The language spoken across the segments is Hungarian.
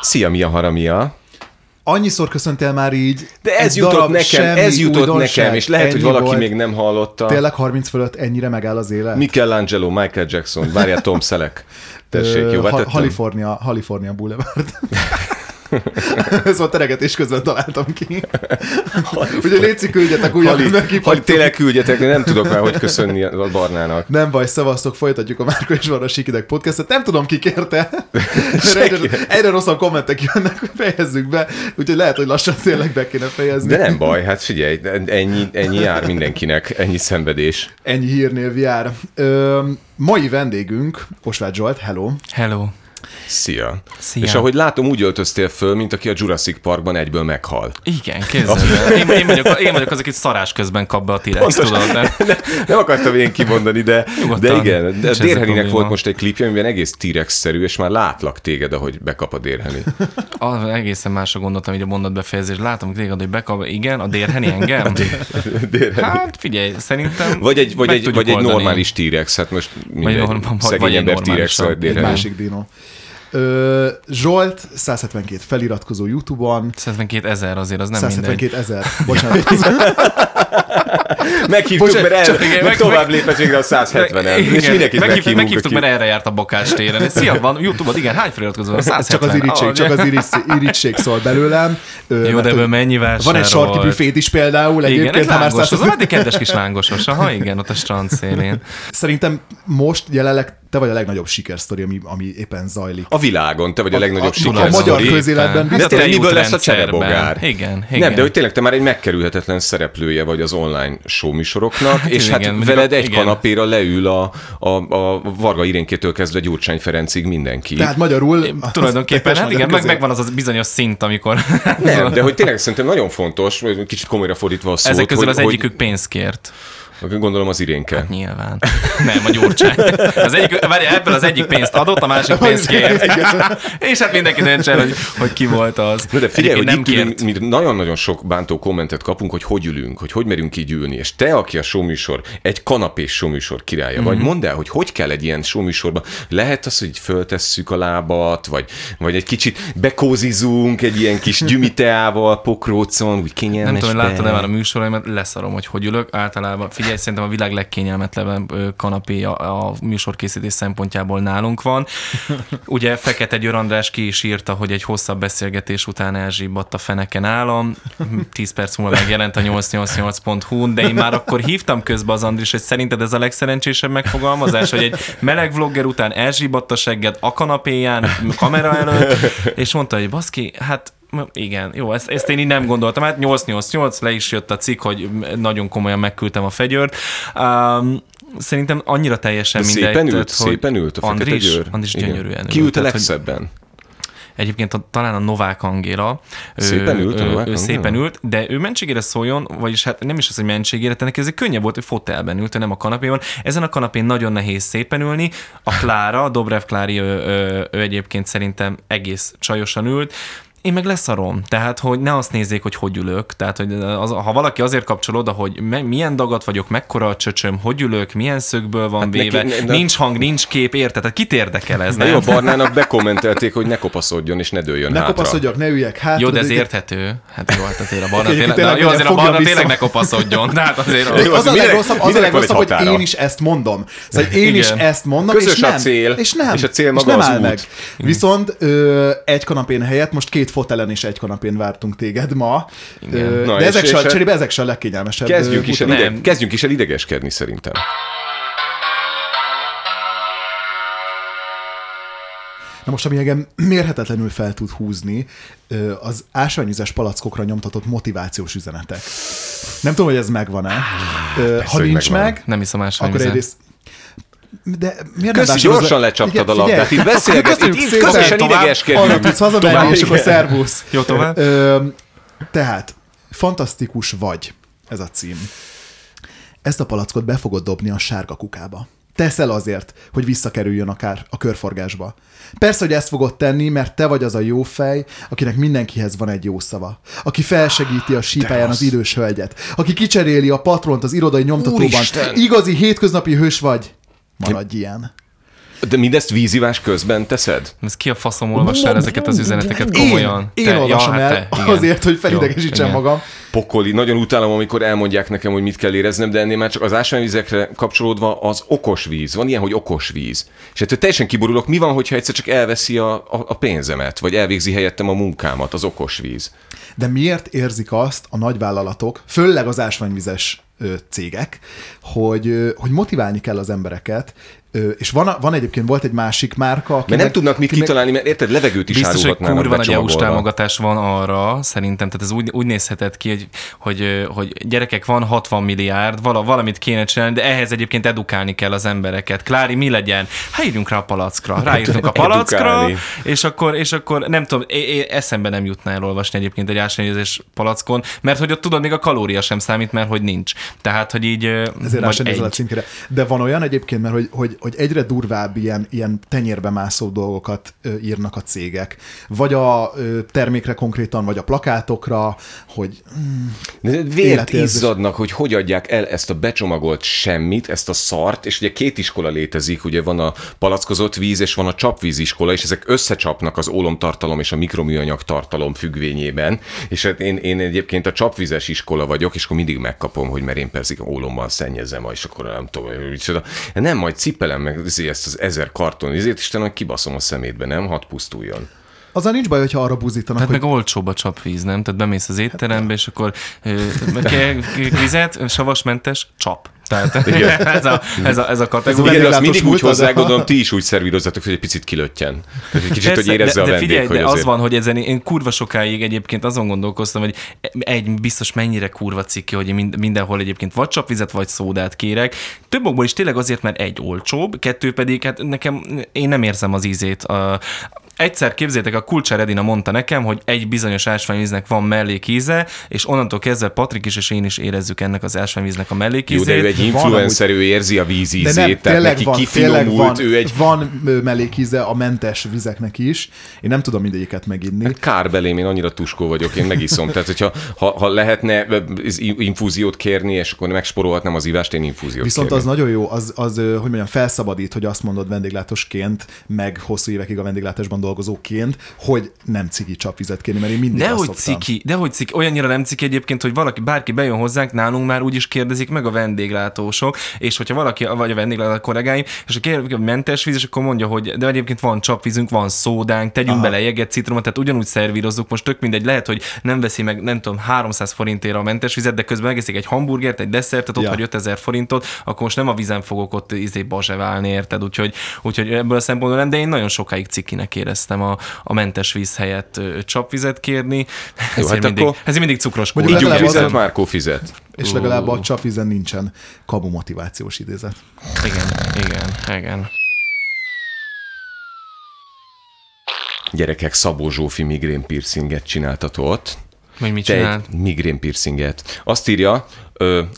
Szia, Mia Haramia! Annyiszor köszöntél már így. De ez jutott nekem, ez jutott nekem, és lehet, hogy valaki volt. még nem hallotta. Tényleg 30 fölött ennyire megáll az élet? Michelangelo, Michael Jackson, várjál Tom Selleck. Tessék, jó, Ha- vetettem? California, California Boulevard. Ez volt teregetés közben találtam ki. Ugye létszik, küldjetek újabb Hali, Hali, megkipattuk. tényleg küldjetek, de nem tudok már, hogy köszönni a Barnának. Nem baj, szavaztok, folytatjuk a Márko és Varra Sikidek podcastet. Nem tudom, ki kérte. Mert egyre, egyre rosszabb kommentek jönnek, hogy fejezzük be. Úgyhogy lehet, hogy lassan tényleg be kéne fejezni. De nem baj, hát figyelj, ennyi, ennyi jár mindenkinek, ennyi szenvedés. Ennyi hírnév jár. Ö, mai vendégünk, Osváth Zsolt, hello. Hello. Szia. Szia. És ahogy látom, úgy öltöztél föl, mint aki a Jurassic Parkban egyből meghal. Igen, képzeld el. Én, én, vagyok, én vagyok az, aki szarás közben kap be a T-rex, tudod? De... Ne, nem akartam én kimondani, de, Nyugodtan. de igen. De Dérheninek volt most egy klipje, amiben egész T-rex-szerű, és már látlak téged, ahogy bekap a Dérheni. Ah, egészen másra gondoltam így a mondat befejezés. Látom téged, hogy bekap, igen, a dérheni engem? Dérheni. Hát figyelj, szerintem Vagy egy, vagy meg egy, vagy egy normális T-rex, hát most mindegy, vagy szegény egy ember T-rex, vagy Egy Dérheni. másik dino. Zsolt, 172 feliratkozó YouTube-on, 172 ezer azért, az nem mindegy. 172 ezer, bocsánat, Meghívtuk, Bocsánat, mert el, igen, meg meg- tovább lépett végre a 170 en és Igen, mindenkit meghívtuk, meghívtuk, mert erre járt a Bokács téren. Szia, van YouTube-od, igen, hány feliratkozó van? 170. csak az irítség, Ah, csak az irítség, irítség szól belőlem. Jó, de ebből mennyi Van vásárolt? egy sarki büfét is például, Igen, egyébként, egy ha már lángos, az 150 egy kedves kis lángosos, aha, igen, ott a strand szélén. Szerintem most jelenleg te vagy a legnagyobb sikersztori, ami, ami éppen zajlik. A világon, te vagy a, legnagyobb a sikersztori. magyar közéletben De biztos, tényleg miből lesz a cserebogár? Igen, Nem, igen. de hogy tényleg te már egy megkerülhetetlen szereplője vagy az online showműsoroknak, és igen, hát veled egy igen. kanapéra leül a, a, a Varga Irénkétől kezdve Gyurcsány Ferencig mindenki. Tehát magyarul... Tulajdonképpen, hát igen, meg, megvan az a bizonyos szint, amikor Nem, de hogy tényleg szerintem nagyon fontos, kicsit komolyra fordítva a szót, ezek közül hogy, az egyikük pénzt kért. Hogy gondolom az Irénke. Nyilván. Nem, a gyurcsány. Az egyik, várj, ebből az egyik pénzt adott, a másik pénzt kért. És hát mindenki döntse hogy, hogy ki volt az. Na de figyelj, hogy Egyébként itt ülünk, mi nagyon-nagyon sok bántó kommentet kapunk, hogy hogy ülünk, hogy hogy merünk így ülni, és te, aki a showműsor, egy kanapés showműsor királya Mhm. vagy, mondd el, hogy hogy kell egy ilyen showműsorban, lehet az, hogy föltesszük a lábat, vagy, vagy egy kicsit bekózizunk egy ilyen kis gyümiteával, pokrócon, úgy kényelmes. Nem tudom, hogy láttad-e már a műsoraimat, leszarom, hogy hogy ülök. Általában, figyelj, szerintem a világ legkényelmetlenebb kanapé a, a műsorkészítés szempontjából nálunk van. Ugye Fekete Győr András ki is írta, hogy egy hosszabb beszélgetés után elzsibbadt a feneken állam. 10 perc múlva megjelent a 888.hu, de én már akkor hívtam közbe az Andris, hogy szerinted ez a legszerencsésebb megfogalmazás, hogy egy meleg vlogger után elzsibbadt a segged a kanapéján, kamera előtt, és mondta, hogy baszki, hát igen, jó, ezt, ezt én így nem gondoltam. Hát 888, le is jött a cikk, hogy nagyon komolyan megküldtem a fegyőrt. Um, szerintem annyira teljesen De mindegy. szépen ült, tehát, hogy szépen ült a Fekete Andris, Győr. Andris gyönyörűen Ki ült a hogy legszebben? Egyébként a, talán a Novák Angéla. ő- Szépen ült ő- Novák ő szépen ült, de ő mentségére szóljon, vagyis hát nem is az, hogy mentségére, de neki ez könnyebb volt, hogy fotelben ült, nem a kanapéon. Ezen a kanapén nagyon nehéz szépen ülni. A Klára, a Dobrev Klári, ő, ő, ő egyébként szerintem egész csajosan ült. Én meg leszarom. Tehát, hogy ne azt nézzék, hogy hogy ülök. Tehát, hogy az, ha valaki azért kapcsol oda, hogy me, milyen dagat vagyok, mekkora a csöcsöm, hogy ülök, milyen szögből van Hát véve, neki- ne- nincs hang, nincs kép, érted? Tehát kit érdekel ez, nem? jó, a Barnának bekommentelték, hogy ne kopaszodjon és ne dőljön Ne hátra. kopaszodjak, ne üljek hát. Jó, de ez érthető. Hát jó, hát azért a barna tényleg, tényleg jó, azért a barna tényleg ne kopaszodjon. Tehát azért Jó, Az a az mindenek- legrosszabb, az a legrosszabb, hogy én is ezt mondom. Szóval én is ezt mondom, és a nem. cél, és nem. és a cél maga nem az áll út. meg. Viszont egy kanapén helyett most két fotelen és egy kanapén vártunk téged ma. Ö, Na, de ezek és se, cserébe ezek se a legkényelmesebb. Kezdjünk is, el ide, kezdjünk is el idegeskedni szerintem. Na most, ami engem mérhetetlenül fel tud húzni, az ásványvizes palackokra nyomtatott motivációs üzenetek. Nem tudom, hogy ez megvan-e. Ha nincs megvan. meg, nem hiszem más akkor egyrészt de miért Köszi, nem gyorsan le- lecsaptad Igen, a labdát. Itt beszélget, Köszönjük itt- itt közösen idegeskedünk. Arra tudsz hazamenni, és akkor szervusz. Jó, tovább? Ö, tehát, fantasztikus vagy, ez a cím. Ezt a palackot be fogod dobni a sárga kukába. Teszel azért, hogy visszakerüljön akár a körforgásba. Persze, hogy ezt fogod tenni, mert te vagy az a jó fej, akinek mindenkihez van egy jó szava. Aki felsegíti a sípáján az idős hölgyet. Aki kicseréli a patront az irodai nyomtatóban. Úristen! Igazi hétköznapi hős vagy. Maradj ilyen. De mindezt vízivás közben teszed? Ez ki a faszom olvassa el ezeket az üzeneteket komolyan? Én, én olvasom hát el te, igen. azért, hogy felidegesítsem Jó, magam. Pokoli. Nagyon utálom, amikor elmondják nekem, hogy mit kell éreznem, de ennél már csak az ásványvizekre kapcsolódva az okos víz. Van ilyen, hogy okos víz. És ettől teljesen kiborulok, mi van, hogyha egyszer csak elveszi a, a, a pénzemet, vagy elvégzi helyettem a munkámat, az okos víz. De miért érzik azt a nagyvállalatok, főleg az ásványvizes cégek, hogy, hogy motiválni kell az embereket, ö, és van, a- van egyébként, volt egy másik márka, aki Mert nem tudnak mit kitalálni, mert érted, levegőt is Biztos, hogy kurva nagy EU-s támogatás van arra, szerintem, tehát ez úgy, úgy nézhetett ki, hogy, hogy, hogy gyerekek van 60 milliárd, vala, valamit kéne csinálni, de ehhez egyébként edukálni kell az embereket. Klári, mi legyen? Hát írjunk rá a palackra. Ráírtunk a palackra, és akkor, és akkor nem tudom, é, é, eszembe nem jutna elolvasni egyébként egy ásványvizes palackon, mert hogy ott tudod, még a kalória sem számít, mert hogy nincs. Tehát, hogy így ezért vagy a egy. címkére. De van olyan egyébként, mert hogy, hogy, hogy egyre durvább ilyen, ilyen tenyérbe mászó dolgokat írnak a cégek. Vagy a termékre konkrétan, vagy a plakátokra, hogy De Vért izzadnak, hogy hogy adják el ezt a becsomagolt semmit, ezt a szart, és ugye két iskola létezik, ugye van a palackozott víz, és van a csapvíz iskola, és ezek összecsapnak az ólomtartalom és a mikroműanyag tartalom függvényében, és hát én, én egyébként a csapvizes iskola vagyok, és akkor mindig megkapom, hogy mert én persze ólommal szennyezem, és akkor nem tudom, micsoda. Nem, majd cipelem meg izé, ezt az ezer karton, ezért Istenem, kibaszom a szemétbe, nem? Hadd pusztuljon. Azzal nincs baj, hogyha arra buzítanak, Tehát hogy meg olcsóbb a csapvíz, nem? Tehát bemész az étterembe, és akkor vizet, savasmentes, csap. Tehát ez a, ez a, ez a kategória. Igen, de azt mindig úgy hozzá, de- gondolom, ti is úgy szervírozzatok, hogy egy picit kilöttyen. Tehát egy kicsit, hogy Persze, érezze de, a de vendég, figyelj, hogy de azért... az van, hogy ezen én kurva sokáig egyébként azon gondolkoztam, hogy egy biztos mennyire kurva cikki, hogy én mind- mindenhol egyébként vagy csapvizet, vagy szódát kérek. Több okból is tényleg azért, mert egy olcsóbb, kettő pedig, hát nekem, én nem érzem az ízét. A, Egyszer képzétek, a Kulcsár Edina mondta nekem, hogy egy bizonyos ásványvíznek van mellékíze, és onnantól kezdve Patrik is és én is érezzük ennek az ásványvíznek a Jó, de mellékízét. ő egy influencer, ő érzi a víz De ízét, nem, tehát neki van, kifinomult, van, ő egy van mellékíze a mentes vizeknek is. Én nem tudom mindegyiket meginni. kár belém, én annyira tuskó vagyok, én megiszom. Tehát, hogyha ha, ha lehetne infúziót kérni, és akkor megsporolhatnám az ivást, én infúziót Viszont kérni. az nagyon jó, az, az, hogy mondjam, felszabadít, hogy azt mondod vendéglátosként, meg hosszú évekig a vendéglátásban dolgozóként, hogy nem cigi csapvizet kérni, mert én mindig azt Dehogy szoktam. ciki, dehogy ciki, olyannyira nem ciki egyébként, hogy valaki, bárki bejön hozzánk, nálunk már úgy is kérdezik meg a vendéglátósok, és hogyha valaki, vagy a vendéglátó kollégáim, és a kérdezik, hogy mentes víz, és akkor mondja, hogy de egyébként van csapvízünk, van szódánk, tegyünk Aha. bele jeget, citromot, tehát ugyanúgy szervírozzuk, most tök mindegy, lehet, hogy nem veszi meg, nem tudom, 300 forintért a mentes vizet, de közben megeszik egy hamburgert, egy desszertet, ott Ja. hagy 5000 forintot, akkor most nem a vízen fogok ott izé bazseválni, érted? Úgyhogy, úgyhogy ebből a szempontból nem, de én nagyon sokáig cikinek éreztem a, a mentes víz helyett ö, csapvizet kérni. Ezért, hát mindig, akkor- ezért mindig cukros legalább vizet, az- Márkó fizet. És legalább a csapvízen nincsen kamu motivációs idézet. Igen, igen, igen. Gyerekek, Szabó Zsófi migrén piercinget csináltatott. Hogy mit csinált? egy migrén piercinget. Azt írja,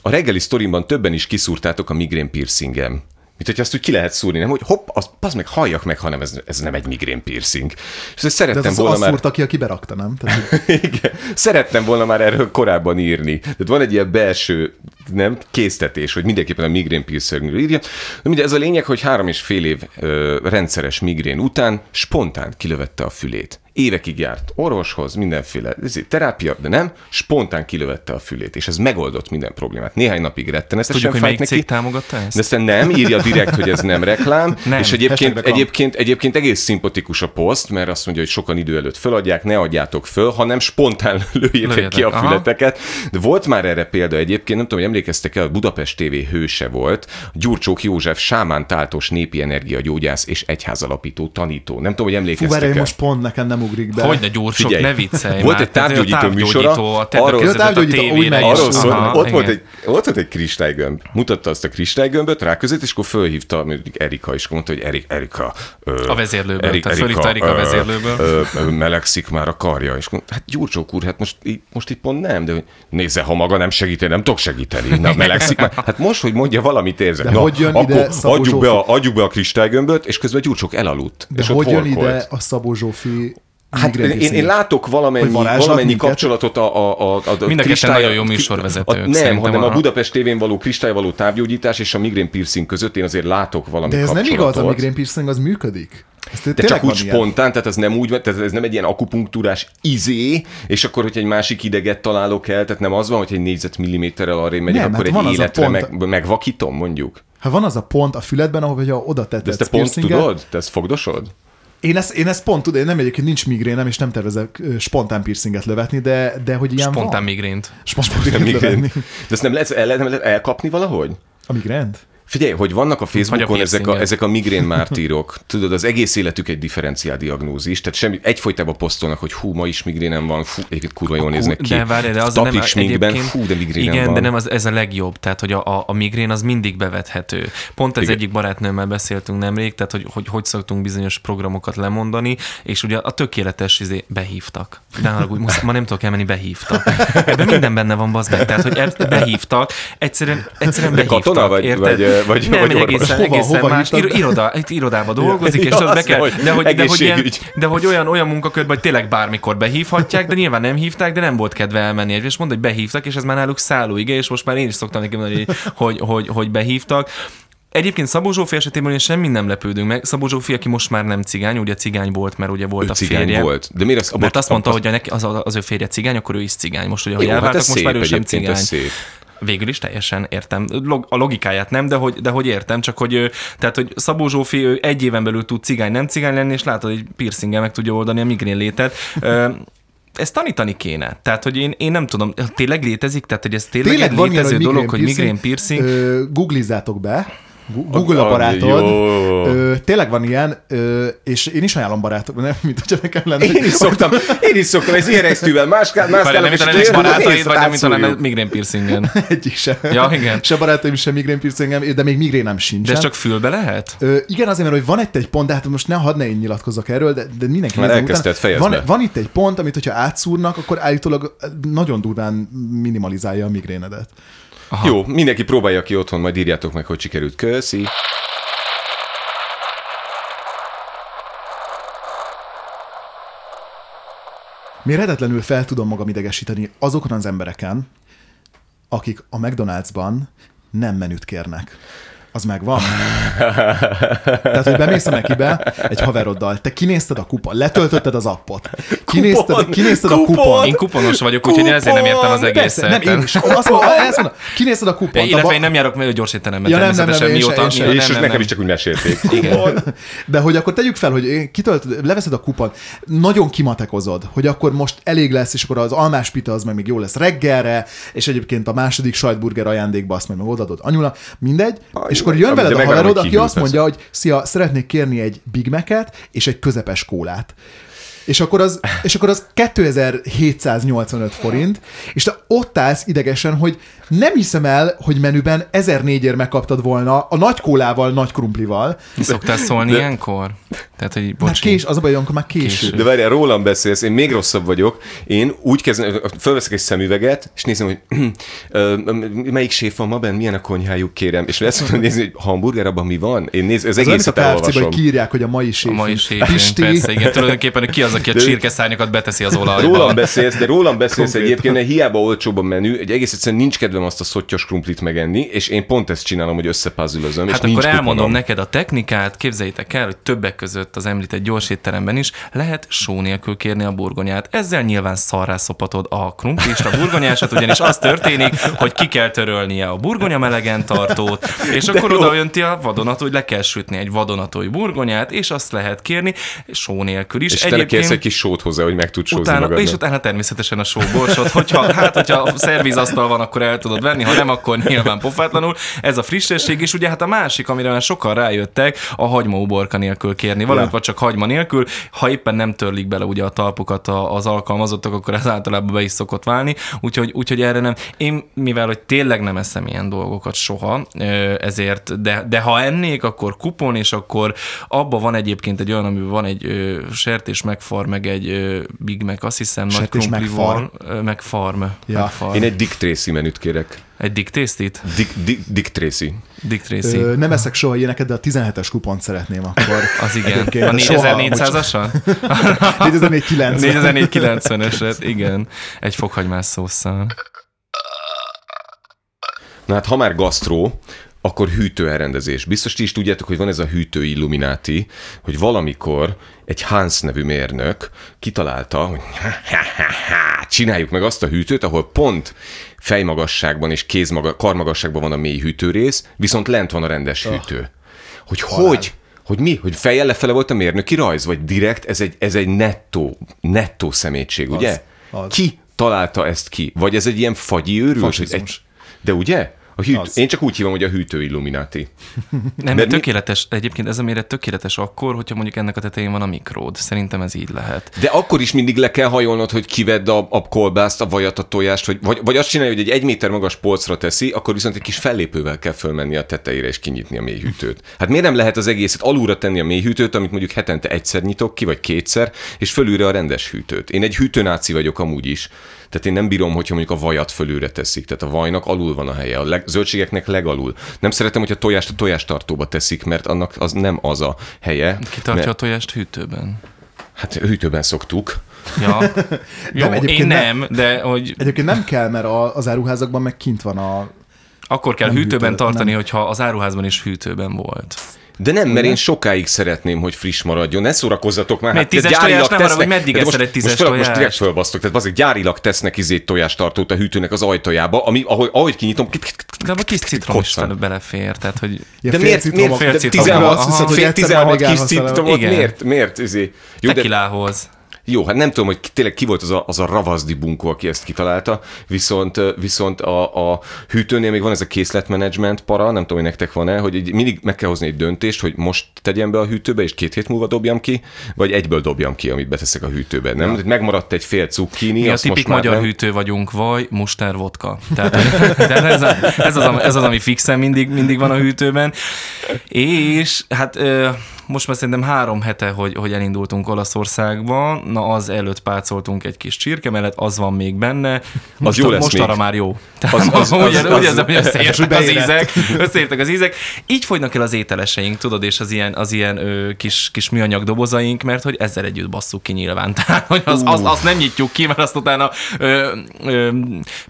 a reggeli sztorimban többen is kiszúrtátok a migrén piercingem. Mint hogy azt úgy ki lehet szúrni, nem? Hogy hopp, az, az meg halljak meg, hanem ez, ez nem egy migrén piercing. És ezt De szerettem ez az, volna azt már... szúrta ki, aki berakta, nem? Tehát, Igen. Szerettem volna már erről korábban írni. Tehát van egy ilyen belső nem, késztetés, hogy mindenképpen a migrén piercingről írja. De ugye ez a lényeg, hogy három és fél év ö, rendszeres migrén után spontán kilövette a fülét. Évekig járt orvoshoz, mindenféle ezért terápia, de nem, spontán kilövette a fülét, és ez megoldott minden problémát. Néhány napig rettenetesen Tudjuk, hogy melyik neki. cég támogatta ezt? De aztán nem, írja direkt, hogy ez nem reklám, Nem, és egyébként, egyébként, egyébként egész szimpatikus a poszt, mert azt mondja, hogy sokan idő előtt föladják, ne adjátok föl, hanem spontán lőjétek Lőjetek, ki a aha. fületeket. De volt már erre példa egyébként, nem tudom, hogy emlékeztek el, a Budapest TV hőse volt, Gyurcsók József sámán táltos népi energiagyógyász és egyházalapító tanító. Nem tudom, hogy fú, emlékeztek várj, el. most pont nekem nem ugrik be. Hogy ne gyúrsok, Figyelj, ne viccelj volt már. egy távgyógyító műsora, a arról- távgyógyító, a úgy megy. Arról szól, Aha, ott, volt egy, ott volt egy kristálygömb. Mutatta azt a kristálygömböt, ráközött, és akkor fölhívta mondjuk Erika, és akkor mondta, hogy Erik, Erika... Ö, A vezérlőből, tehát fölhívta Erika a ö, vezérlőből. Ö, ö, melegszik már a karja, és mondta, hát Gyurcsók úr, hát most, most itt pont nem, de nézze, ha maga nem segíteni, nem tudok segíteni. Na, melegszik már. Hát most, hogy mondja, valamit érzek. De Na, hogy jön ide akkor Szabó adjuk be, a, adjuk be a kristálygömböt, és közben Gyurcsók elaludt. De és hogy jön ide a Szabó Zsófi Hát én, én látok valamennyi, Hogy valamennyi minket? kapcsolatot a, a, a, a Mind a ketten kristály- nagyon jó műsorvezetők, A, nem, hanem a a- Budapest tévén való kristályvaló távgyógyítás és a migrén piercing között én azért látok valami De ez nem igaz, a migrén piercing az működik. Ez De csak úgy ilyen. spontán, tehát ez nem úgy, tehát ez nem egy ilyen akupunktúrás izé, és akkor, hogy egy másik ideget találok el, tehát nem az van, hogy egy négyzetmilliméterrel arra megyek, Nem, akkor hát egy életre pont- meg, megvakítom, mondjuk. Ha van az a pont a füledben, ahol hogyha oda De tetted ezt te pont tudod? Te ezt fogdosod? Én ezt, én ezt pont tudom, én nem egyébként nincs migrénem, és nem tervezek spontán piercinget lövetni, de, de hogy ilyen Spontán van. migrént. Spontán Nem piercinget migrén. lövetni. De ezt nem lehet, el, nem lehet elkapni valahogy? A migrént? Figyelj, hogy vannak a Facebookon ezek a, ezek a migrén mártírok. Tudod, az egész életük egy differenciál diagnózis, tehát semmi, egyfolytában posztolnak, hogy hú, ma is migrénem van, fú, egyébként kurva jól néznek ki. De várj, de az Tapik nem sminkben, fú, de migrénem Igen, van. de nem, az, ez a legjobb. Tehát, hogy a, a, a migrén az mindig bevethető. Pont ez Igen. egyik barátnőmmel beszéltünk nemrég, tehát, hogy, hogy hogy szoktunk bizonyos programokat lemondani, és ugye a tökéletes izé behívtak. De haragudj, most ma nem tudok elmenni, behívtak. Ebben minden benne van, bazd meg. Tehát, hogy e- behívtak, egyszerűen, egyszerűen De behívtak. katona vagy- érted? vagy- vagy- nem, vagy egy egészen, Hova- egészen hova más. Ir, iroda, itt irodában dolgozik, és Ja, tudod, be kell, de hogy, de, hogy, ilyen, de hogy olyan, olyan munkakörben, hogy tényleg bármikor behívhatják, de nyilván nem hívták, de nem volt kedve elmenni. És mondta, hogy behívtak, és ez már náluk szállóige, és most már én is szoktam neki mondani, hogy, hogy, hogy, hogy behívtak. Egyébként Szabó Zsófi esetében én semmi nem lepődünk meg. Szabó Zsófi, aki most már nem cigány, ugye cigány volt, mert ugye volt Ő a cigány férje. volt. De miért az, Mert azt mondta, hogy a neki, az, az ő férje cigány, akkor ő is cigány. Most ugye, hogy hát elváltak, ez most már szép ő sem cigány. ez szép. Végül is teljesen értem. Log- A logikáját nem, de hogy, de hogy értem, csak hogy, tehát, hogy Szabó Zsófi ő egy éven belül tud cigány, nem cigány lenni, és látod, hogy piercinggel meg tudja oldani a migrén létet. Ezt tanítani kéne. Tehát, hogy én, én nem tudom, tényleg létezik? Tehát, hogy ez tényleg, Tényleg egy van ilyen, létező dolog, hogy migrén piercing. Ö, Googlizzátok be. Google apparátod. jó. Ö, tényleg van ilyen, ö, és én is ajánlom barátok, nem, mint hogyha nekem lenne. Én is szoktam, én is szoktam, ez ilyen resztűvel, más, más nem, mint a barátaid, vagy nem, mint a lenne migrén piercingen. Egyik se. Ja, igen. Se barátaim, se migrén piercingem, de még migrénem sincsen. De ez csak fülbe lehet? Ö, igen, azért, mert hogy van itt egy pont, de hát most ne hadd ne én nyilatkozzak erről, de, de mindenki Már elkezdted, fejezd van, be. van itt egy pont, amit hogyha átszúrnak, akkor állítólag nagyon durván minimalizálja a migrénedet. Jó, mindenki próbálja ki otthon, majd írjátok meg, hogy sikerült. Köszi. Méretetlenül fel tudom magam idegesíteni azokon az embereken, akik a McDonald'sban nem menüt kérnek. Az megvan. Tehát, hogy bemész a Mekibe egy haveroddal, te kinézted a kupon, letöltötted az appot, kinézted, Kupon! kinézted a Kupon! kupon. Én kuponos vagyok, úgyhogy én ezért nem értem az Kupon! egészet. Persze, nem, én is. Azt mondom, ezt mondom, kinézted a kupont. Illetve abba- én nem járok meg gyors étteremben Ja, nem, nem, nem, természetesen, én mióta... én se. mióta- És nem, nekem is csak úgy mesélték. Igen. De hogy akkor tegyük fel, hogy én kitölt, leveszed a kupon, nagyon kimatekozod, hogy akkor most elég lesz, és akkor az almás pita az meg még jó lesz reggelre, és egyébként a második sajtburger ajándékba azt meg, meg odaadod anyula, mindegy, és akkor jön de veled a haverod, aki azt mondja, hogy szia, szeretnék kérni egy Big Mac-et és egy közepes kólát. És akkor, az, és akkor az 2785 forint, és te ott állsz idegesen, hogy nem hiszem el, hogy menüben 1004 ér megkaptad volna a nagy kólával, nagy krumplival. Mi szoktál szólni ilyenkor? Tehát, hogy Már bocs, kés, az a baj, akkor már késő. Késő. De várjál, rólam beszélsz, én még rosszabb vagyok. Én úgy kezdem, fölveszek egy szemüveget, és nézem, hogy melyik séf van ma benn, milyen a konyhájuk, kérem. És lesz mondom nézni, hogy hamburger, abban mi van? Én néz, ez olyan, mint a elolvasom. hogy kiírják, hogy a mai séf. a mai Pisti. persze, igen. Tulajdonképpen ki az, aki a De- csirkeszárnyakat beteszi az olajba. Rólam beszélsz, de rólam beszélsz egyébként, mert hiába olcsóbb a menü, egy egész egyszerűen nincs kedvem azt a szottyos krumplit megenni, és én pont ezt csinálom, hogy összepázülözöm, és Hát nincs akkor elmondom kuponom. neked a technikát, képzeljétek el, hogy többek között az említett gyors étteremben is lehet só nélkül kérni a burgonyát. Ezzel nyilván szarrá szopatod a krumplist, a burgonyásat, ugyanis az történik, hogy ki kell törölnie a burgonya melegen tartót, és akkor oda jönti a vadonatúj, hogy le kell sütni egy vadonatúj burgonyát, és azt lehet kérni só nélkül is. És te kérsz egy kis sót hozzá, hogy meg tud sózni Utána, és utána természetesen a sóborsot, hogyha, hát, hogyha szervizasztal van, akkor el tudod venni, ha nem, akkor nyilván pofátlanul. Ez a frissesség, és ugye hát a másik, amire már sokan rájöttek, a hagyma uborka nélkül kérni. Valamit Ja. vagy csak hagyma nélkül, ha éppen nem törlik bele ugye a talpukat a- az alkalmazottak, akkor ez általában be is szokott válni, úgyhogy, úgyhogy erre nem. Én, mivel hogy tényleg nem eszem ilyen dolgokat soha, ezért, de, de ha ennék, akkor kupon, és akkor abban van egyébként egy olyan, amiben van egy sertés megfar, meg egy Big Mac, azt hiszem, nagy Sertés krumplival, ö, megfarm. Ja. megfarm. Én egy Dick Tracy menüt kérek. Egy Dick Tasty-t? Dick, Dick, Dick Tracy. Dick Tracy. Ö, nem eszek soha ilyeneket, de a 17-es kupont szeretném akkor. Az igen. Egyébként A soha, 4400-asan? 4490. 4490-eset, igen. Egy fokhagymás szószal. Na hát, ha már gasztró, akkor hűtőelrendezés. Biztos ti is tudjátok, hogy van ez a hűtő illumináti, hogy valamikor egy Hans nevű mérnök kitalálta, hogy csináljuk meg azt a hűtőt, ahol pont fejmagasságban és kézmaga, karmagasságban van a mély hűtőrész, viszont lent van a rendes hűtő. Hogy hogy, hogy mi? Hogy fejjel lefele volt a mérnöki rajz? Vagy direkt ez egy, ez egy nettó, nettó szemétség, ugye? az. Ki találta ezt ki? Vagy ez egy ilyen fagyi Fasizmus. de ugye? A hűt, Az. én csak úgy hívom, hogy a hűtő illumináti. Nem, De de mi- tökéletes, egyébként ez a méret tökéletes akkor, hogyha mondjuk ennek a tetején van a mikród. Szerintem ez így lehet. De akkor is mindig le kell hajolnod, hogy kivedd a, a kolbászt, a vajat, a tojást, vagy, vagy, vagy azt csinálja, hogy egy egy méter magas polcra teszi, akkor viszont egy kis fellépővel kell fölmenni a tetejére és kinyitni a mélyhűtőt. Hát miért nem lehet az egészet alulra tenni a mélyhűtőt, amit mondjuk hetente egyszer nyitok ki, vagy kétszer, és fölülre a rendes hűtőt. Én egy hűtőnáci vagyok amúgy is. Tehát én nem bírom, hogyha mondjuk a vajat fölülre teszik. Tehát a vajnak alul van a helye, a leg, zöldségeknek legalul. Nem szeretem, hogyha tojást a tojástartóba teszik, mert annak az nem az a helye. Ki tartja mert, a tojást hűtőben? Hát hűtőben szoktuk. Ja. Jó, egyébként én nem. nem, de hogy Egyébként nem kell, mert a, az áruházakban meg kint van a... akkor kell hűtőben hűtő, tartani, nem. hogyha az áruházban is hűtőben volt. De nem, mert én sokáig szeretném, hogy friss maradjon. Ne szórakozzatok már. Mert tehát tízes gyárilag tojás nem arra, hogy meddig most- egy tízes most, fel- Most direkt fölbasztok. Tehát azért gyárilag tesznek izét tojástartót a hűtőnek az ajtajába, ami, ahogy, ahogy kinyitom, De a kis citrom is belefér, tehát hogy Ja, de miért, miért, fél de citromok. 16, Azt hiszed, hogy fél egyszer 16 már még kis citromot, miért, miért, izé? Jó, de, tekilához. Jó, hát nem tudom, hogy tényleg ki volt az a, az a ravazdi bunkó, aki ezt kitalálta, viszont, viszont a, a hűtőnél még van ez a készletmenedzsment para, nem tudom, hogy nektek van-e, hogy így mindig meg kell hozni egy döntést, hogy most tegyem be a hűtőbe, és két hét múlva dobjam ki, vagy egyből dobjam ki, amit beteszek a hűtőbe. Nem? Ja. Megmaradt egy fél cukkini, Mi a tipik magyar nem. hűtő vagyunk, vaj, muster, vodka. Tehát, tehát ez, a, ez, az, ez az, ami fixen mindig, mindig van a hűtőben. És hát most már szerintem három hete, hogy, hogy elindultunk Olaszországba, na az előtt pácoltunk egy kis csirke mellett, az van még benne. Most, jó lesz most még. arra már jó. Tehát Az- az- úgy, az- úgy az- érzem, hogy összeértek az ízek, összeértek az ízek. Így fogynak el az ételeseink, tudod, és az ilyen, az ilyen ö, kis, kis műanyag dobozaink, mert hogy ezzel együtt basszuk ki nyilván. Tehát, hogy az, az, azt nem nyitjuk ki, mert azt utána ö, ö,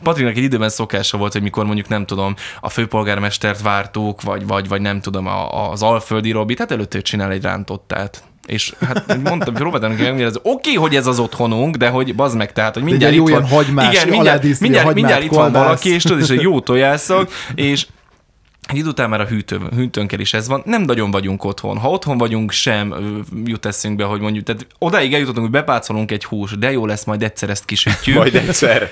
Patrinak egy időben szokása volt, hogy mikor mondjuk nem tudom, a főpolgármestert vártuk, vagy, vagy, vagy nem tudom, a, az alföldi Robi, tehát előtt ő csinál egy rántottát. És hát mondtam, próbáltam neki megmagyarázni, oké, okay, hogy ez az otthonunk, de hogy bazd meg, tehát, hogy mindjárt itt jó van. hagymás, igen, mindjárt, mindjárt, mindjárt itt van valaki, és tudod, és egy jó tojásszag, és egy idő után már a hűtő, hűtőnkkel is ez van. Nem nagyon vagyunk otthon. Ha otthon vagyunk, sem jut eszünkbe, hogy mondjuk, tehát odáig eljutottunk, hogy bepácolunk egy hús, de jó lesz, majd egyszer ezt kisütjük. Majd egyszer.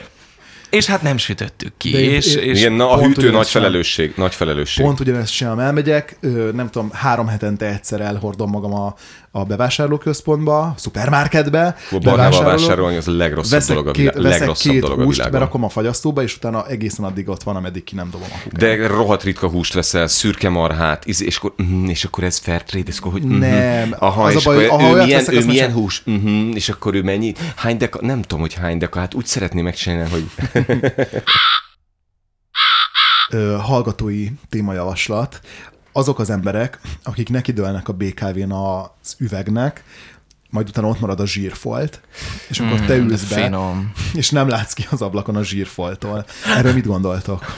És hát nem sütöttük ki. De én- és, én- és Igen, na a hűtő nagy sem. felelősség. Nagy felelősség. Pont ugyanezt csinálom, elmegyek, nem tudom, három hetente egyszer elhordom magam a, a bevásárlóközpontba, a szupermarketbe. A barnával bevásárolok, vásárolni az a legrosszabb Veszek dolog a, két, világ, veszek legrosszabb két dolog a húst, világon. berakom a fagyasztóba, és utána egészen addig ott van, ameddig ki nem dobom a kukába. De rohadt ritka húst veszel, szürke marhát, és akkor, mm, és akkor ez fair trade, és akkor hogy mhm. Nem, Aha, az a baj, akkor ő milyen, veszek, ő milyen hús, uh-huh, és akkor ő mennyi, hány deka, nem tudom, hogy hány deka, hát úgy szeretné megcsinálni, hogy ö, hallgatói témajavaslat. Azok az emberek, akik nekidőlnek a BKV-n az üvegnek, majd utána ott marad a zsírfolt, és akkor te ülsz be, Finom. és nem látsz ki az ablakon a zsírfoltól. Erről mit gondoltok?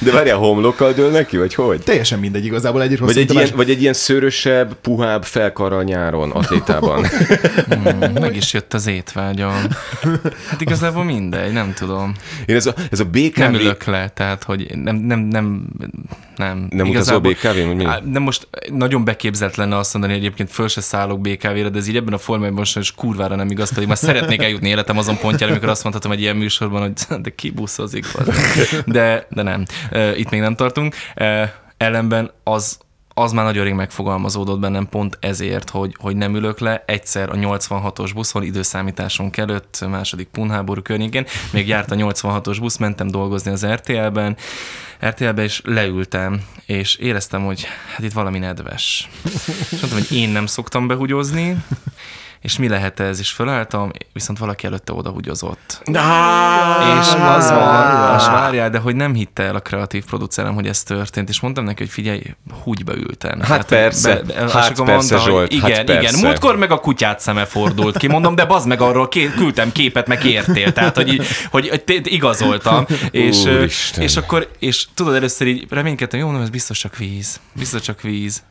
de várjál, homlokkal dől neki, vagy hogy? Teljesen mindegy, igazából egyik rossz Vagy egy, ilyen, másik. vagy egy ilyen szőrösebb, puhább felkarral nyáron, atlétában. Mm, meg is jött az étvágyam. Hát igazából mindegy, nem tudom. Én ez a, ez a BKV... Nem ülök le, tehát hogy nem, nem, nem, nem. Nem utazol BKV-n, Nem most nagyon beképzelt lenne azt mondani, hogy egyébként föl se szállok BKV-re, de ez így ebben a formában most is kurvára nem igaz, pedig már szeretnék eljutni életem azon pontjára, amikor azt mondhatom egy ilyen műsorban, hogy de ki buszozik. bazd meg. De, de nem. Itt még nem tartunk. Ellenben az, az már nagyon rég megfogalmazódott bennem pont ezért, hogy, hogy nem ülök le. Egyszer a 86-os buszon, időszámításunk előtt, második punháború környékén, még járt a 86-os busz, mentem dolgozni az RTL-ben, RTL-be, és leültem, és éreztem, hogy hát itt valami nedves. És mondtam, hogy én nem szoktam behugyozni, és mi lehet ez, és fölálltam, viszont valaki előtte oda húgyozott. Ah, És az van, és várjál, de hogy nem hitte el a kreatív producerem, hogy ez történt, és mondtam neki, hogy figyelj, húgyba ültem. Hát persze, és hát persze, hogy Zsolt, igen, hát igen. persze. Múltkor meg a kutyát szeme fordult ki, mondom, de bazd meg arról ké- küldtem képet, meg értél. Tehát, hogy, hogy, hogy igazoltam. És, Úristen. és akkor, és tudod, először így reménykedtem, jó, mondom, ez biztos csak víz. Biztos csak víz.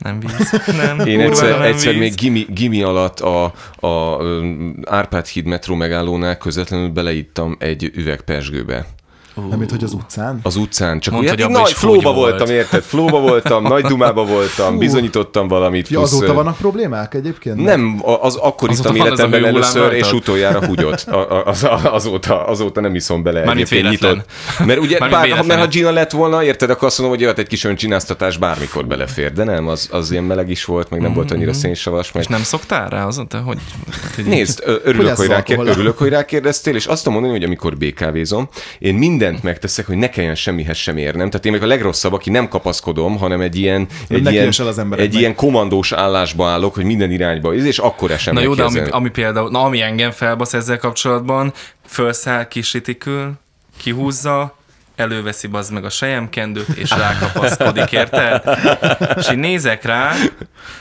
Nem víz. Nem, Én egyszer, nem egyszer víz. még gimi, gimi alatt a, a ö, Árpád híd metró megállónál közvetlenül beleittam egy üveg persgőbe. Nem, mint hogy az utcán. Az utcán. Csak Mondd, hogy nagy flóba volt. voltam, érted? Flóba voltam, nagy dumába voltam, bizonyítottam valamit. Ja, plusz, azóta vannak problémák egyébként? Nem, a- az akkor ittam életemben először, és utoljára húgyott. Az, azóta, azóta nem iszom bele. Egyébként véletlen. Mert ugye, bár, véletlen. mert ha Gina lett volna, érted, akkor azt mondom, hogy jöhet egy kis öncsináztatás, bármikor belefér. De nem, az, az ilyen meleg is volt, meg nem volt annyira szénsavas. Meg... És nem szoktál rá azóta, hogy... Nézd, Hogy örülök, hogy, rákér, örülök, hogy rákérdeztél, és azt tudom mondani, hogy amikor BKV-zom, én mindent megteszek, hogy ne kelljen semmihez sem érnem. Tehát én meg a legrosszabb, aki nem kapaszkodom, hanem egy ilyen, egy ne ilyen, az embereknek. egy ilyen komandós állásba állok, hogy minden irányba, és akkor esem Na jó, de ami, ami például, na ami engem felbasz ezzel kapcsolatban, felszáll, kisritikül, kihúzza, előveszi bazd meg a sejemkendőt, és rákapaszkodik, érted? És így nézek rá,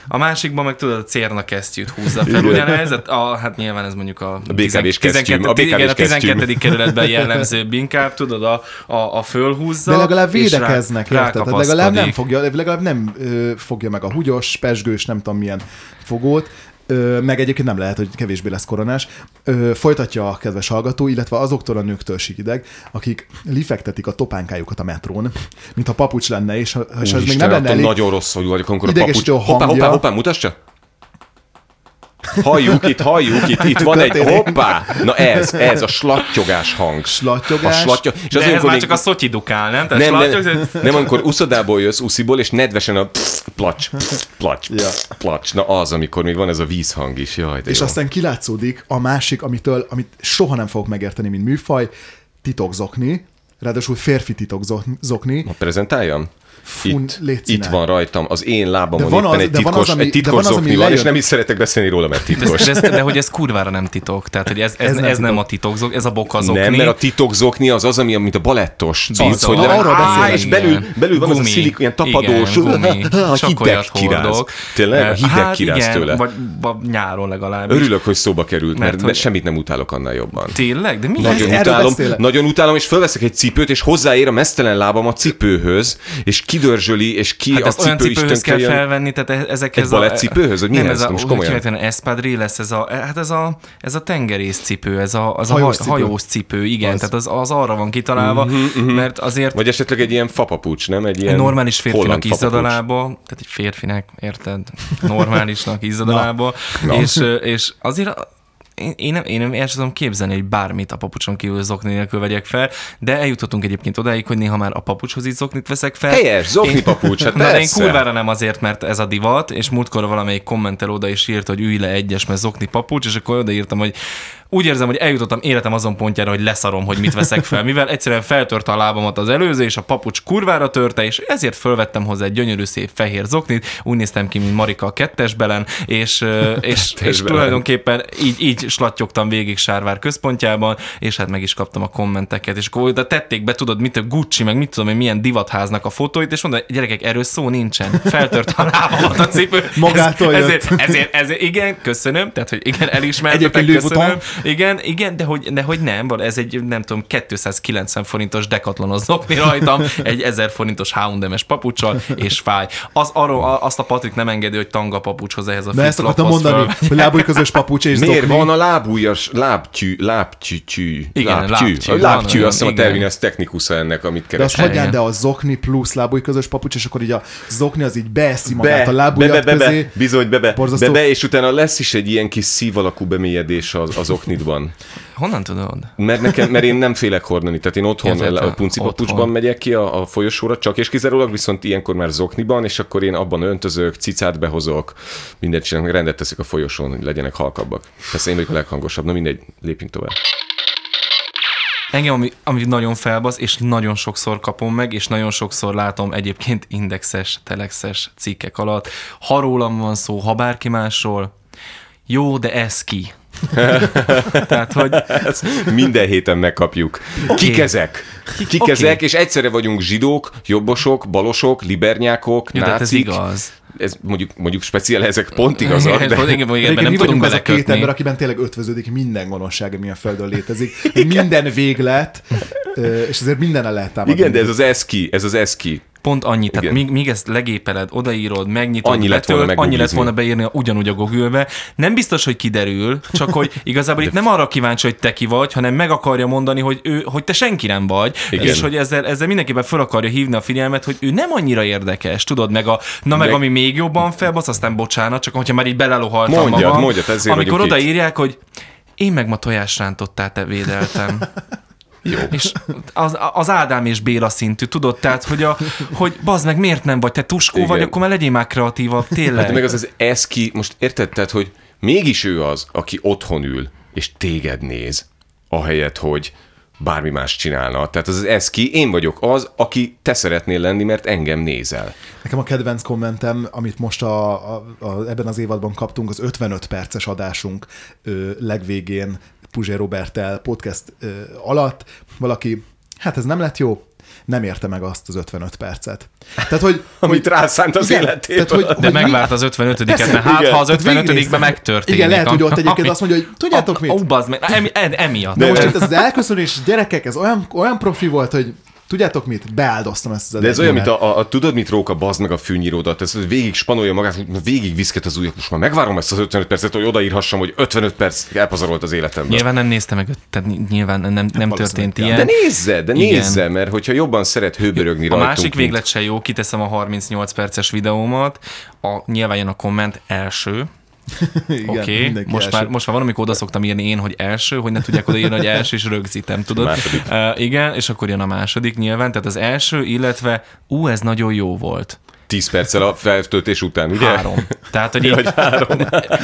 a másikban meg tudod, a cérna kesztyűt húzza fel. Ugyanez, a, hát nyilván ez mondjuk a, A BKV-s kesztyűm, a igen, BKV-s a 12. kesztyűm. kerületben jellemzőbb inkább, tudod, a, a, a fölhúzza. De legalább és rá- védekeznek, érted? Tehát legalább nem fogja, legalább nem ö, fogja meg a húgyos, pesgős, nem tudom milyen fogót, ö, meg egyébként nem lehet, hogy kevésbé lesz koronás. Ö, folytatja a kedves hallgató, illetve azoktól a nőktől sikideg, akik lifektetik a topánkájukat a metrón, mintha papucs lenne, és, és ez még nem lenne elég. nagyon rossz vagy, vagy amikor a papucs... A Hoppá, hoppá, hoppá, mutasd Halljuk itt, halljuk itt, itt van egy hoppá. Na ez, ez a slattyogás hang. Slattyogás. A slattyog... És De ez már még- csak a szotyi dukál, nem? Tehát nem, nem, slattyog- nem, amikor uszodából jössz, usziból, és nedvesen a placs, placs, Ja. placs. Na az, amikor még van ez a vízhang is, jaj, de És jó. aztán kilátszódik a másik, amitől, amit soha nem fogok megérteni, mint műfaj, titokzokni, ráadásul férfi titokzokni. Ha prezentáljam? Fun, itt, itt van rajtam, az én lábamon De van éppen az- egy de van titkos, az, ami- egy de titkos van az, ami zokni van, és nem is szeretek beszélni róla, mert titkos. De, de, de hogy ez kurvára nem titok, tehát hogy ez, ez, Ez nem ez nem a titokzok, ez a bokazokni. Nem, mert a titokzokni az az, ami, mint a balettos cucc, hogy le, Arról Á, és belül, belül van az a Gumi. szilik, ilyen tapadós, Igen, gumi. a hideg kiráz. Tényleg, a hideg hát kiráz igen, tőle. Vagy, nyáron legalábbis. Örülök, hogy szóba került, mert, semmit nem utálok annál jobban. Tényleg? De mi Nagyon utálom, nagyon utálom, és fölveszek egy cipőt, és hozzáér a mesztelen lábam a cipőhöz, és kidörzsöli, és ki Hát a ezt olyan cipő cipőhöz kell jön. felvenni, tehát e- ezekhez Egy balettcipőhöz, vagy mi nem, ez? ez a, Most hogy komolyan? kivetően espadrille lesz, ez a, hát ez a, ez a tengerészcipő, ez a, az Hajós a cipő. hajós cipő, igen, Az. tehát az, az arra van kitalálva, mert azért Vagy esetleg egy ilyen fapapucs, nem? Egy ilyen normális férfinak holland izzad a fapapucs. lába, tehát egy férfinek, érted? Normálisnak izzad a lába, Na. és, és azért én, én, nem, én nem el tudom képzelni, hogy bármit a papucson kívül zokni nélkül vegyek fel, de eljutottunk egyébként odáig, hogy néha már a papucshoz is zoknit veszek fel. Helyes, zokni Én- papucs, hát Na, én kurvára nem azért, mert ez a divat, és múltkor valamelyik kommentel oda is írt, hogy ülj le egyes, mert zokni papucs, és akkor odaírtam, hogy úgy érzem, hogy eljutottam életem azon pontjára, hogy leszarom, hogy mit veszek fel, mivel egyszerűen feltörte a lábamat az előző, és a papucs kurvára törte, és ezért fölvettem hozzá egy gyönyörű szép fehér zoknit, úgy néztem ki, mint Marika a kettesbelen, és, és, és tulajdonképpen így, így slattyogtam végig Sárvár központjában, és hát meg is kaptam a kommenteket, és akkor oda tették be, tudod, mit a Gucci, meg mit tudom én, milyen divatháznak a fotóit, és mondom, gyerekek, erről szó nincsen. Feltört a lábamat a cipő. Magától Ez- jött. ezért, ezért, ezért, igen, köszönöm, tehát, hogy igen, elismertetek, köszönöm. Igen, igen, de hogy, de hogy nem, ez egy, nem tudom, 290 forintos dekatlonos zokni rajtam, egy 1000 forintos H&M-es papucsal, és fáj. Az, arról, azt a Patrik nem engedi, hogy tanga papucshoz ehhez a De ezt akartam mondani, föl- hogy lábúj közös papucs és Miért zokni. van a lábújas, lábtyű, lábtyű, Igen, lábtyű, lábtyű, lábtyű, azt hiszem a igen. terminus technicus ennek, amit De azt Igen. de a zokni plusz lábúj közös papucs, és akkor így a zokni az így beeszi magát Be, a lábújat be, be, be, közé. bizony, be, be, Borzasztó. be, be, és utána lesz is egy ilyen kis szív alakú bemélyedés az, az oknidban. Honnan tudod? Mert, nekem, mert én nem félek hordani, tehát én otthon Érted, a te punci otthon. papucsban megyek ki a, a folyosóra, csak és kizárólag, viszont ilyenkor már zokniban, és akkor én abban öntözök, cicát behozok, mindent csinálok, meg rendet teszek a folyosón, hogy legyenek halkabbak. Persze én vagyok a leghangosabb, na mindegy, lépjünk tovább. Engem, ami, ami nagyon felbasz, és nagyon sokszor kapom meg, és nagyon sokszor látom egyébként indexes, telexes cikkek alatt, ha rólam van szó, ha bárki másról, jó, de ez ki? Tehát, hogy Ezt minden héten megkapjuk. Kik ezek? Kik Oké. ezek, és egyszerre vagyunk zsidók, jobbosok, balosok, libernyákok, jó, hát ez nácik. igaz. Ez mondjuk, mondjuk speciál, ezek pont igazak, de... igen, igen, ebben nem tudunk vagyunk az a két ember, akiben tényleg ötvöződik minden gonoszság, ami a Földön létezik. Minden véglet, és ezért mindennel lehet támadni. Igen, de ez az eszki, ez az eszki. Pont annyi, tehát míg, míg ezt legépeled, odaírod, megnyitod, Annyi lett volna annyi lett volna beírni ugyanúgy a Google-be. Nem biztos, hogy kiderül, csak hogy igazából itt nem arra kíváncsi, hogy te ki vagy, hanem meg akarja mondani, hogy, ő, hogy te senki nem vagy, Igen. és hogy ezzel, ezzel mindenképpen fel akarja hívni a figyelmet, hogy ő nem annyira érdekes, tudod, meg a, na meg, Meg- ami még jobban felbasz, aztán bocsánat, csak hogyha már így belelohaltam Mondjad, magam, mondjad, ezért amikor vagyunk itt. odaírják, hogy én meg ma tojásrántottát te védeltem. Jó. És az, az Ádám és Béla szintű, tudod? Tehát, hogy, a, hogy bazd meg, miért nem vagy? Te tuskó Igen. vagy, akkor már legyél már kreatívabb, tényleg. De meg az az eszki, most érted, tehát, hogy mégis ő az, aki otthon ül, és téged néz, ahelyett, hogy bármi más csinálna. Tehát az az eszki, én vagyok az, aki te szeretnél lenni, mert engem nézel. Nekem a kedvenc kommentem, amit most a, a, a, ebben az évadban kaptunk, az 55 perces adásunk ö, legvégén Puzsé Robertel podcast ö, alatt. Valaki, hát ez nem lett jó, nem érte meg azt az 55 percet. Tehát, hogy... Amit rászánt az Igen, életéből. tehát, hogy- De hogy megvárt az 55-et, Persze, mert hát, igen. ha az Tehát 55-ben végignéztem. megtörténik. Igen, lehet, hogy ott egyébként azt mondja, hogy tudjátok mit? Ó, bazd meg, emi, em- emiatt. De most itt ez az elköszönés, gyerekek, ez olyan, olyan profi volt, hogy tudjátok mit? Beáldoztam ezt az De ez olyan, mint a, a, a tudod, mit róka, bazd meg a fűnyíródat, ez végig spanolja magát, hogy végig viszket az ujjak, most már megvárom ezt az 55 percet, hogy odaírhassam, hogy 55 perc elpazarolt az életemben. Nyilván nem nézte meg, tehát nyilván nem, nem valószínűleg történt ilyen. De nézze, de Igen. nézze, mert hogyha jobban szeret hőbörögni A rajtunk, másik véglet se jó, kiteszem a 38 perces videómat, a, nyilván jön a komment első, Oké, okay, most, már, most már van, amikor oda szoktam írni én, hogy első, hogy ne tudják odaírni, hogy első, és rögzítem, tudod? Második. Uh, igen, és akkor jön a második nyilván, tehát az első, illetve ú, ez nagyon jó volt. 10 perccel a feltöltés után, ugye? Három. Tehát, hogy így,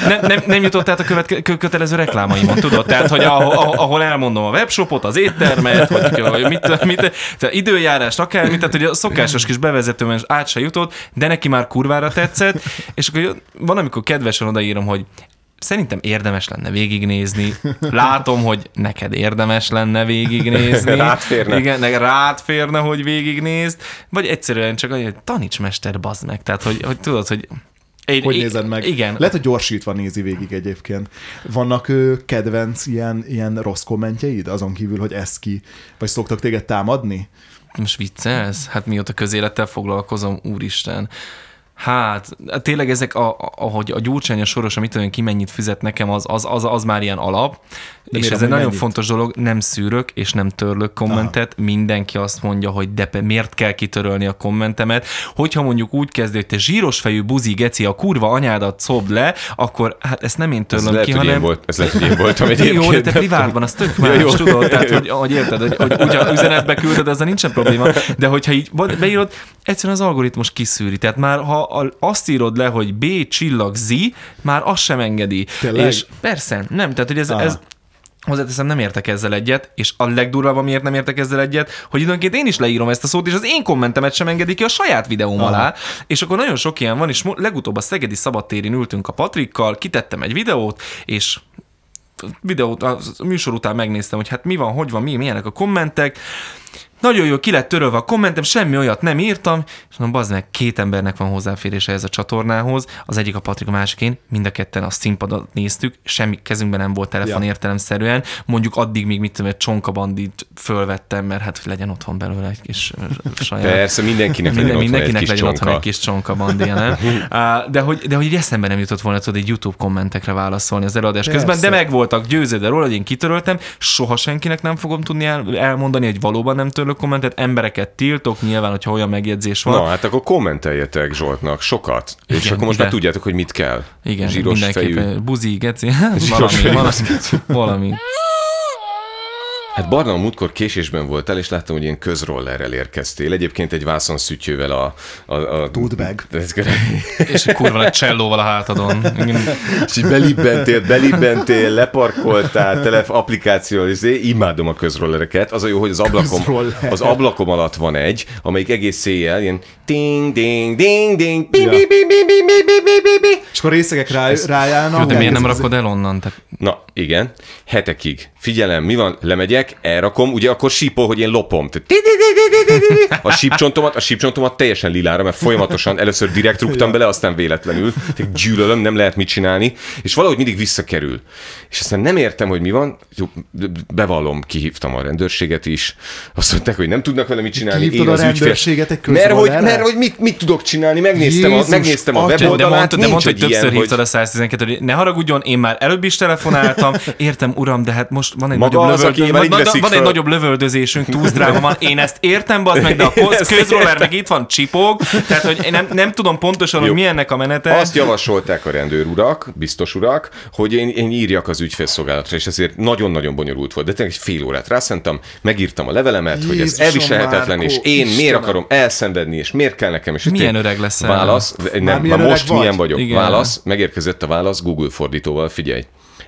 nem, nem, nem jutott át a követke, kö- kötelező reklámaimon, tudod? Tehát, hogy ahol, ahol- elmondom a webshopot, az éttermet, hogy, hogy mit, mit, tehát időjárást, akármit, tehát hogy a szokásos kis bevezetőben át se jutott, de neki már kurvára tetszett, és akkor van, amikor kedvesen odaírom, hogy Szerintem érdemes lenne végignézni. Látom, hogy neked érdemes lenne végignézni. Rád férne. Igen, ne, rád férne, hogy végignézd. Vagy egyszerűen csak annyi, hogy taníts mester, bazd meg. Tehát, hogy, hogy tudod, hogy én, Hogy én- nézed meg? Igen. Lehet, hogy gyorsítva nézi végig egyébként. Vannak ö, kedvenc ilyen, ilyen rossz kommentjeid, azon kívül, hogy ez ki? Vagy szoktak téged támadni? Most viccelsz? Hát mióta közélettel foglalkozom, úristen. Hát, tényleg ezek, a, ahogy a Gyurcsány a soros, amit olyan ki mennyit fizet nekem, az, az, az, az már ilyen alap. De és ez egy nagyon mennyit? fontos dolog, nem szűrök és nem törlök kommentet. Aha. Mindenki azt mondja, hogy de miért kell kitörölni a kommentemet. Hogyha mondjuk úgy kezdő, hogy te zsíros fejű buzi geci, a kurva anyádat szobd le, akkor hát ezt nem én Ez törlöm lehet, ki, én hanem volt, ez lehet, hogy én voltam egyébként. jó, de te privátban, az tök más, jó. tudod, tehát, hogy, hogy érted, hogy, hogy ugye üzenetbe küldöd, ezzel nincsen probléma, de hogyha így beírod, egyszerűen az algoritmus kiszűri, tehát már ha azt írod le, hogy B csillag Z, már azt sem engedi. Tényleg? És persze, nem, tehát hogy ez, Aha. ez Hozzáteszem, nem értek ezzel egyet, és a legdurvább, amiért nem értek ezzel egyet, hogy időnként én is leírom ezt a szót, és az én kommentemet sem engedi ki a saját videóm Aha. alá, és akkor nagyon sok ilyen van, és legutóbb a Szegedi Szabadtérin ültünk a Patrikkal, kitettem egy videót, és videót, a műsor után megnéztem, hogy hát mi van, hogy van, mi, milyenek a kommentek. Nagyon jó, ki lett törölve a kommentem, semmi olyat nem írtam, és mondom, bazd meg, két embernek van hozzáférése ez a csatornához, az egyik a Patrik, a másik én, mind a ketten a színpadot néztük, semmi kezünkben nem volt telefon Ja. értelemszerűen, mondjuk addig még mit tudom, egy csonkabandit fölvettem, mert hát legyen otthon belőle egy kis saját. Persze, mindenkinek legyen Minden, otthon mindenkinek egy kis legyen otthon csonka. egy kis csonka bandia, nem? De hogy, de hogy így eszembe nem jutott volna tudod egy YouTube kommentekre válaszolni az előadás Persze. közben, de meg voltak győződve róla, hogy én kitöröltem, soha senkinek nem fogom tudni el, elmondani, hogy valóban nem törlök kommentet, embereket tiltok, nyilván, hogyha olyan megjegyzés van. Na, hát akkor kommenteljetek Zsoltnak sokat, és Igen, akkor most ide. már tudjátok, hogy mit kell. Igen, Zsíros fejű. mindenképpen. Buzi, geci, valami, fejű. valami, valami. Hát Barna, a múltkor késésben voltál, és láttam, hogy ilyen közrollerrel érkeztél. Egyébként egy vászon szütyővel a... a, a Tudbag. És egy kurva nagy csellóval a hátadon. És így belibbentél, belibbentél, leparkoltál, tele applikáció, és én imádom a közrollereket. Az a jó, hogy az ablakom, Közroller. az ablakom alatt van egy, amelyik egész széjjel ilyen ding, ding, ding, ding, bi, bi, bi, bi, bi, bi, bi, bi, bi, bi. És akkor részegek rá, rájárnak. Jó, de miért nem rakod el onnan? Tehát Na, igen, hetekig. Figyelem, mi van? Lemegyek, elrakom, ugye akkor sípol, hogy én lopom. A sípcsontomat, a sípcsontomat teljesen lilára, mert folyamatosan először direkt rúgtam bele, aztán véletlenül. Tehát gyűlölöm, nem lehet mit csinálni, és valahogy mindig visszakerül. És aztán nem értem, hogy mi van, Jó, bevallom, kihívtam a rendőrséget is. Azt mondták, hogy nem tudnak vele mit csinálni. Kihívtad én a az ügyfél- rendőrséget egy mert hogy, mert hogy mit, mit tudok csinálni, megnéztem a, Jézus, megnéztem a atya. de weboldalát, mondta, de nincs mondta, hogy egy ilyen, többször hogy... hívtad a 112 ne haragudjon, én már előbb is telefonáltam, értem, uram, de hát most van egy, Maga nagyobb, az, aki lövöldö... már így van, veszik van egy nagyobb lövöldözésünk, túzdráma van, én ezt értem, bazd meg, de a koz, közroller meg itt van csipog, tehát hogy én nem, nem tudom pontosan, hogy Jó. mi ennek a menete. Azt javasolták a rendőrurak, biztos urak, hogy én, én írjak az ügyfélszolgálatra, és ezért nagyon-nagyon bonyolult volt. De tényleg egy fél órát rászentam, megírtam a levelemet, hogy ez Jézusom, elviselhetetlen, Márkó, és én miért Istenem. akarom elszenvedni, és miért kell nekem. És Milyen öreg leszel? Válasz, nem, Már már, milyen már öreg most vagy? milyen vagyok. Igen. Válasz, megérkezett a válasz Google fordítóval, figyelj.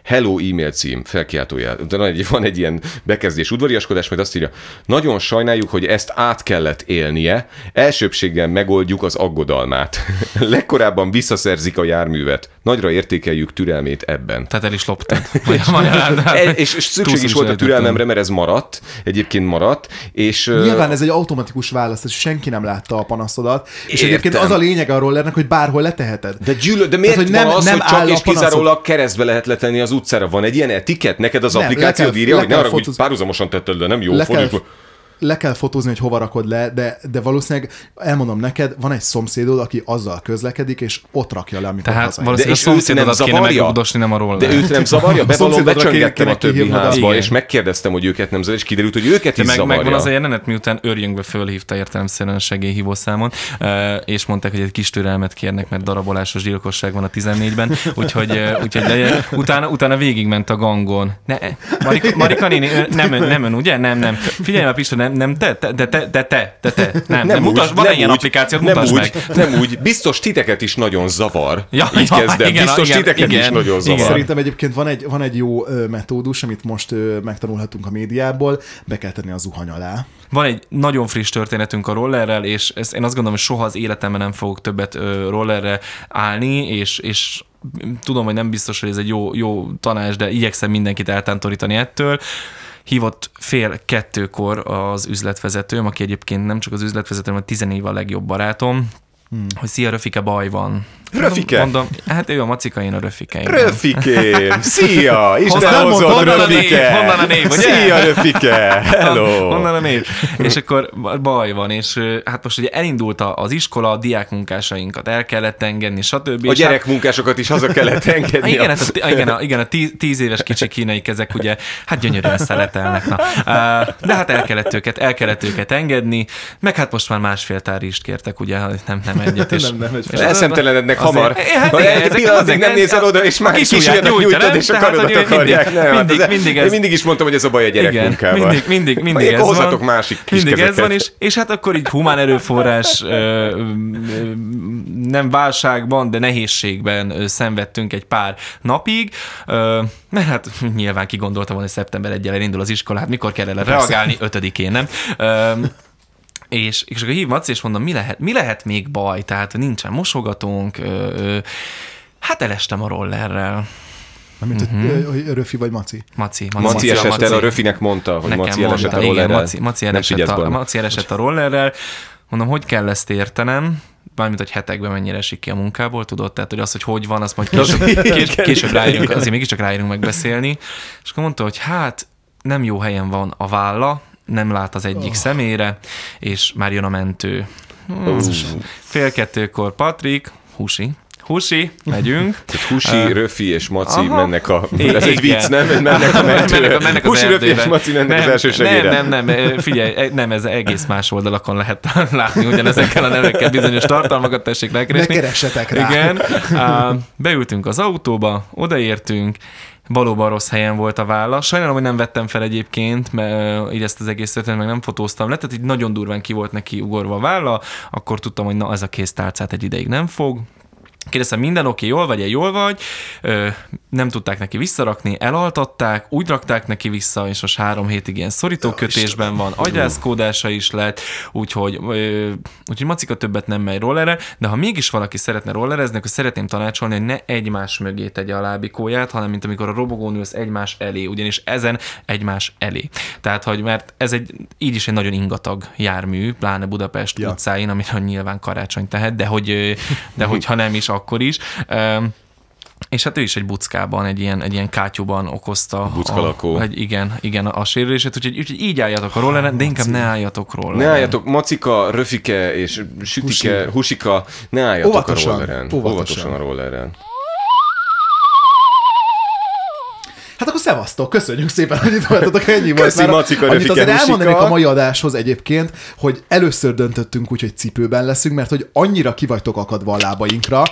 Hello e-mail cím, felkiáltójel. De van egy, van egy ilyen bekezdés, udvariaskodás, majd azt írja, nagyon sajnáljuk, hogy ezt át kellett élnie, elsőbséggel megoldjuk az aggodalmát. Legkorábban visszaszerzik a járművet. Nagyra értékeljük türelmét ebben. Tehát el is loptad. E, és, és szükség is volt a türelmemre, mert ez maradt, egyébként maradt, és... Nyilván ez egy automatikus válasz, és senki nem látta a panaszodat. És Értem. egyébként az a lényeg a rollernek, hogy bárhol leteheted. De, gyűlö, de miért hogy van nem- az, nem hogy csak áll a és kizárólag keresztbe lehet letenni az utcára? Van egy ilyen etiket? Neked az Nem, applikációd le kell- írja, hogy ne arra, hogy párhuzamosan tetted le, nem jó Le kell. Le kell fotózni, hogy hova rakod le, de, de valószínűleg elmondom neked, van egy szomszédod, aki azzal közlekedik, és ott rakja le, amikor Tehát hazaér. valószínűleg a őt nem szomszédodat kéne zavarja? megrugdosni, nem a roller. De őt nem zavarja? Bevallom, becsöngettem a többi a- házba, és megkérdeztem, hogy őket nem zavar, és kiderült, hogy őket De is meg, zavarja. megvan az a jelenet, miután örjöngve fölhívta értelemszerűen a segélyhívószámon, és mondták, hogy egy kis türelmet kérnek, mert darabolásos gyilkosság van a 14-ben, úgyhogy, úgyhogy de, utána, utána végigment a gangon. Ne, Marika, Marika néni, nem ön, nem ön, ugye? Nem, nem. Figyelj már, Pista, nem, nem te, te, de te, de te, de te. Nem, nem, mutasd, van ilyen applikációt, nem mutasd úgy, meg. Nem úgy, biztos titeket is nagyon zavar. Ja, Így ja, kezdem. igen, biztos igen, titeket igen, is nagyon igen. zavar. Szerintem egyébként van egy, van egy jó metódus, amit most megtanulhatunk a médiából, be kell tenni a zuhany alá. Van egy nagyon friss történetünk a rollerrel, és ezt én azt gondolom, hogy soha az életemben nem fogok többet rollerre állni, és, és tudom, hogy nem biztos, hogy ez egy jó, jó tanács, de igyekszem mindenkit eltántorítani ettől. Hívott fél kettőkor az üzletvezetőm, aki egyébként nem csak az üzletvezetőm, hanem 10 év a legjobb barátom, hmm. hogy szia, Röfike, baj van. Röfike? Mondom, hát ő a macika, én a Röfike. igen. Röfikém, szia! Isten Honnan hozott? Röfike! Honnan a név, ugye? Szia, Röfike! Hello! Honnan a név? És akkor baj van, és hát most ugye elindult az iskola, a diákmunkásainkat el kellett engedni, stb. A hát- gyerekmunkásokat is haza kellett engedni. igen, hát a, igen, a, igen, a tíz, tíz éves kicsi kínai kezek ugye, hát gyönyörűen szeletelnek. Na. De hát el kellett őket, el kellett őket engedni, meg hát most már másfél tárist kértek, ugye, nem, nem egyet. És, Nem, nem, egy és Eszemtelenednek azért- hamar. Hát Ha igen, egy pillanatig nem nézel oda, és már kis ujjadat nyújtod, és a karodat akarják. mindig- hát mindig- mindig ez- mindig is mondtam, hogy ez a baj a Igen, gyerekmunkával. mindig, mindig, mindig ez van. másik kis Mindig ez van, és, és hát akkor így humán erőforrás nem válságban, de nehézségben szenvedtünk egy pár napig, mert hát nyilván kigondoltam volna, hogy szeptember 1 elindul az iskola, hát mikor kell erre reagálni, ötödikén, nem? És, és akkor hív Maci, és mondom, mi lehet, mi lehet még baj? Tehát nincsen mosogatónk, ö, ö, hát elestem a rollerrel. Mint uh-huh. hogy Röfi vagy Maci. Maci, Maci esett el, a Röfinek mondta, hogy Nekem Maci elesett a mondta, igen, rollerrel. Maci, Maci, elesett a. Maci elesett a rollerrel. Mondom, hogy kell ezt értenem? Mármint, hogy hetekben mennyire esik ki a munkából, tudod? Tehát, hogy az, hogy hogy van, azt majd később, kés, később ráérünk, azért mégiscsak ráérünk megbeszélni. És akkor mondta, hogy hát nem jó helyen van a válla, nem lát az egyik szemére, és már jön a mentő. Fél kettőkor Patrik, Husi, Husi, megyünk. Tehát Husi, Röfi és Maci Aha. mennek a... Ez egy vicc, nem? Mennek a mennek, mentőre. a- mennek az Husi, Röfi és. Maci mennek az nem, első segélyre. Nem, nem, nem, figyelj, nem, ez egész más oldalakon lehet látni ugyanezekkel a nevekkel bizonyos tartalmakat tessék Ne megkeresni. keressetek rá. Igen. Á, beültünk az autóba, odaértünk, valóban rossz helyen volt a válla. Sajnálom, hogy nem vettem fel egyébként, mert így ezt az egész történet meg nem fotóztam le, tehát így nagyon durván ki volt neki ugorva a válla, akkor tudtam, hogy na, ez a kéztárcát egy ideig nem fog. Kérdeztem, minden oké, jól vagy, jól vagy, nem tudták neki visszarakni, elaltatták, úgy rakták neki vissza, és most három hétig ilyen szorító kötésben van, agyászkódása is lett, úgyhogy, ö, úgyhogy Macika többet nem megy rollerre, de ha mégis valaki szeretne rollerezni, akkor szeretném tanácsolni, hogy ne egymás mögé tegye a lábikóját, hanem mint amikor a robogón ülsz egymás elé, ugyanis ezen egymás elé. Tehát, hogy mert ez egy így is egy nagyon ingatag jármű, pláne Budapest Ja. utcáin, amire nyilván karácsony tehet, de hogy, de hogy ha nem is, akkor is. Öm, és hát ő is egy buckában, egy ilyen, egy ilyen kátyúban okozta. Buckalakó. A, egy, igen, igen, a sérülését, úgyhogy, úgyhogy így álljatok a rolleren, de inkább ne álljatok rolleren. Ne álljatok, Macika, Röfike és Sütike, Husi. Husika, ne álljatok Óvatosan, a rolleren. óvatosan. Óvatosan a rolleren. Hát akkor szevasztok, köszönjük szépen, hogy itt voltatok, ennyi volt. Köszi, már. Macika, Annyit azért Husika. elmondanék a mai adáshoz egyébként, hogy először döntöttünk úgy, hogy cipőben leszünk, mert hogy annyira kivagytok akadva a lábainkra,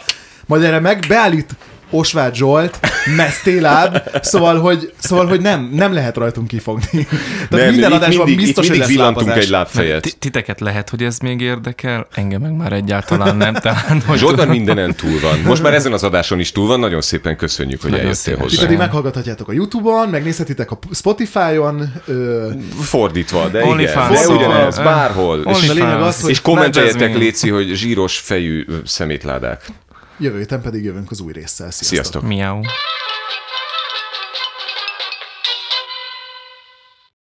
majd erre meg beállít Osváth Zsolt, mesztéláb, szóval, hogy, szóval, hogy nem, nem lehet rajtunk kifogni. Tehát Nem, minden adásban mindig, biztos, hogy lesz egy lábfejet. Ti- Titeket lehet, hogy ez még érdekel, engem meg már egyáltalán nem. Tehát, hogy Zsolt már mindenen túl van. Most már ezen az adáson is túl van. Nagyon szépen köszönjük, hogy Nagyon eljöttél hozzá. pedig meghallgathatjátok a Youtube-on, megnézhetitek a Spotify-on, ö, Fordítva, de igen. OnlyFans. De ugyanez, bárhol. Only- És, a lényeg az, hogy és kommenteljetek. Léci, hogy zsíros fejű szemétládák. Jövő héten pedig jövünk az új résszel. Sziasztok! Sziasztok! Miau.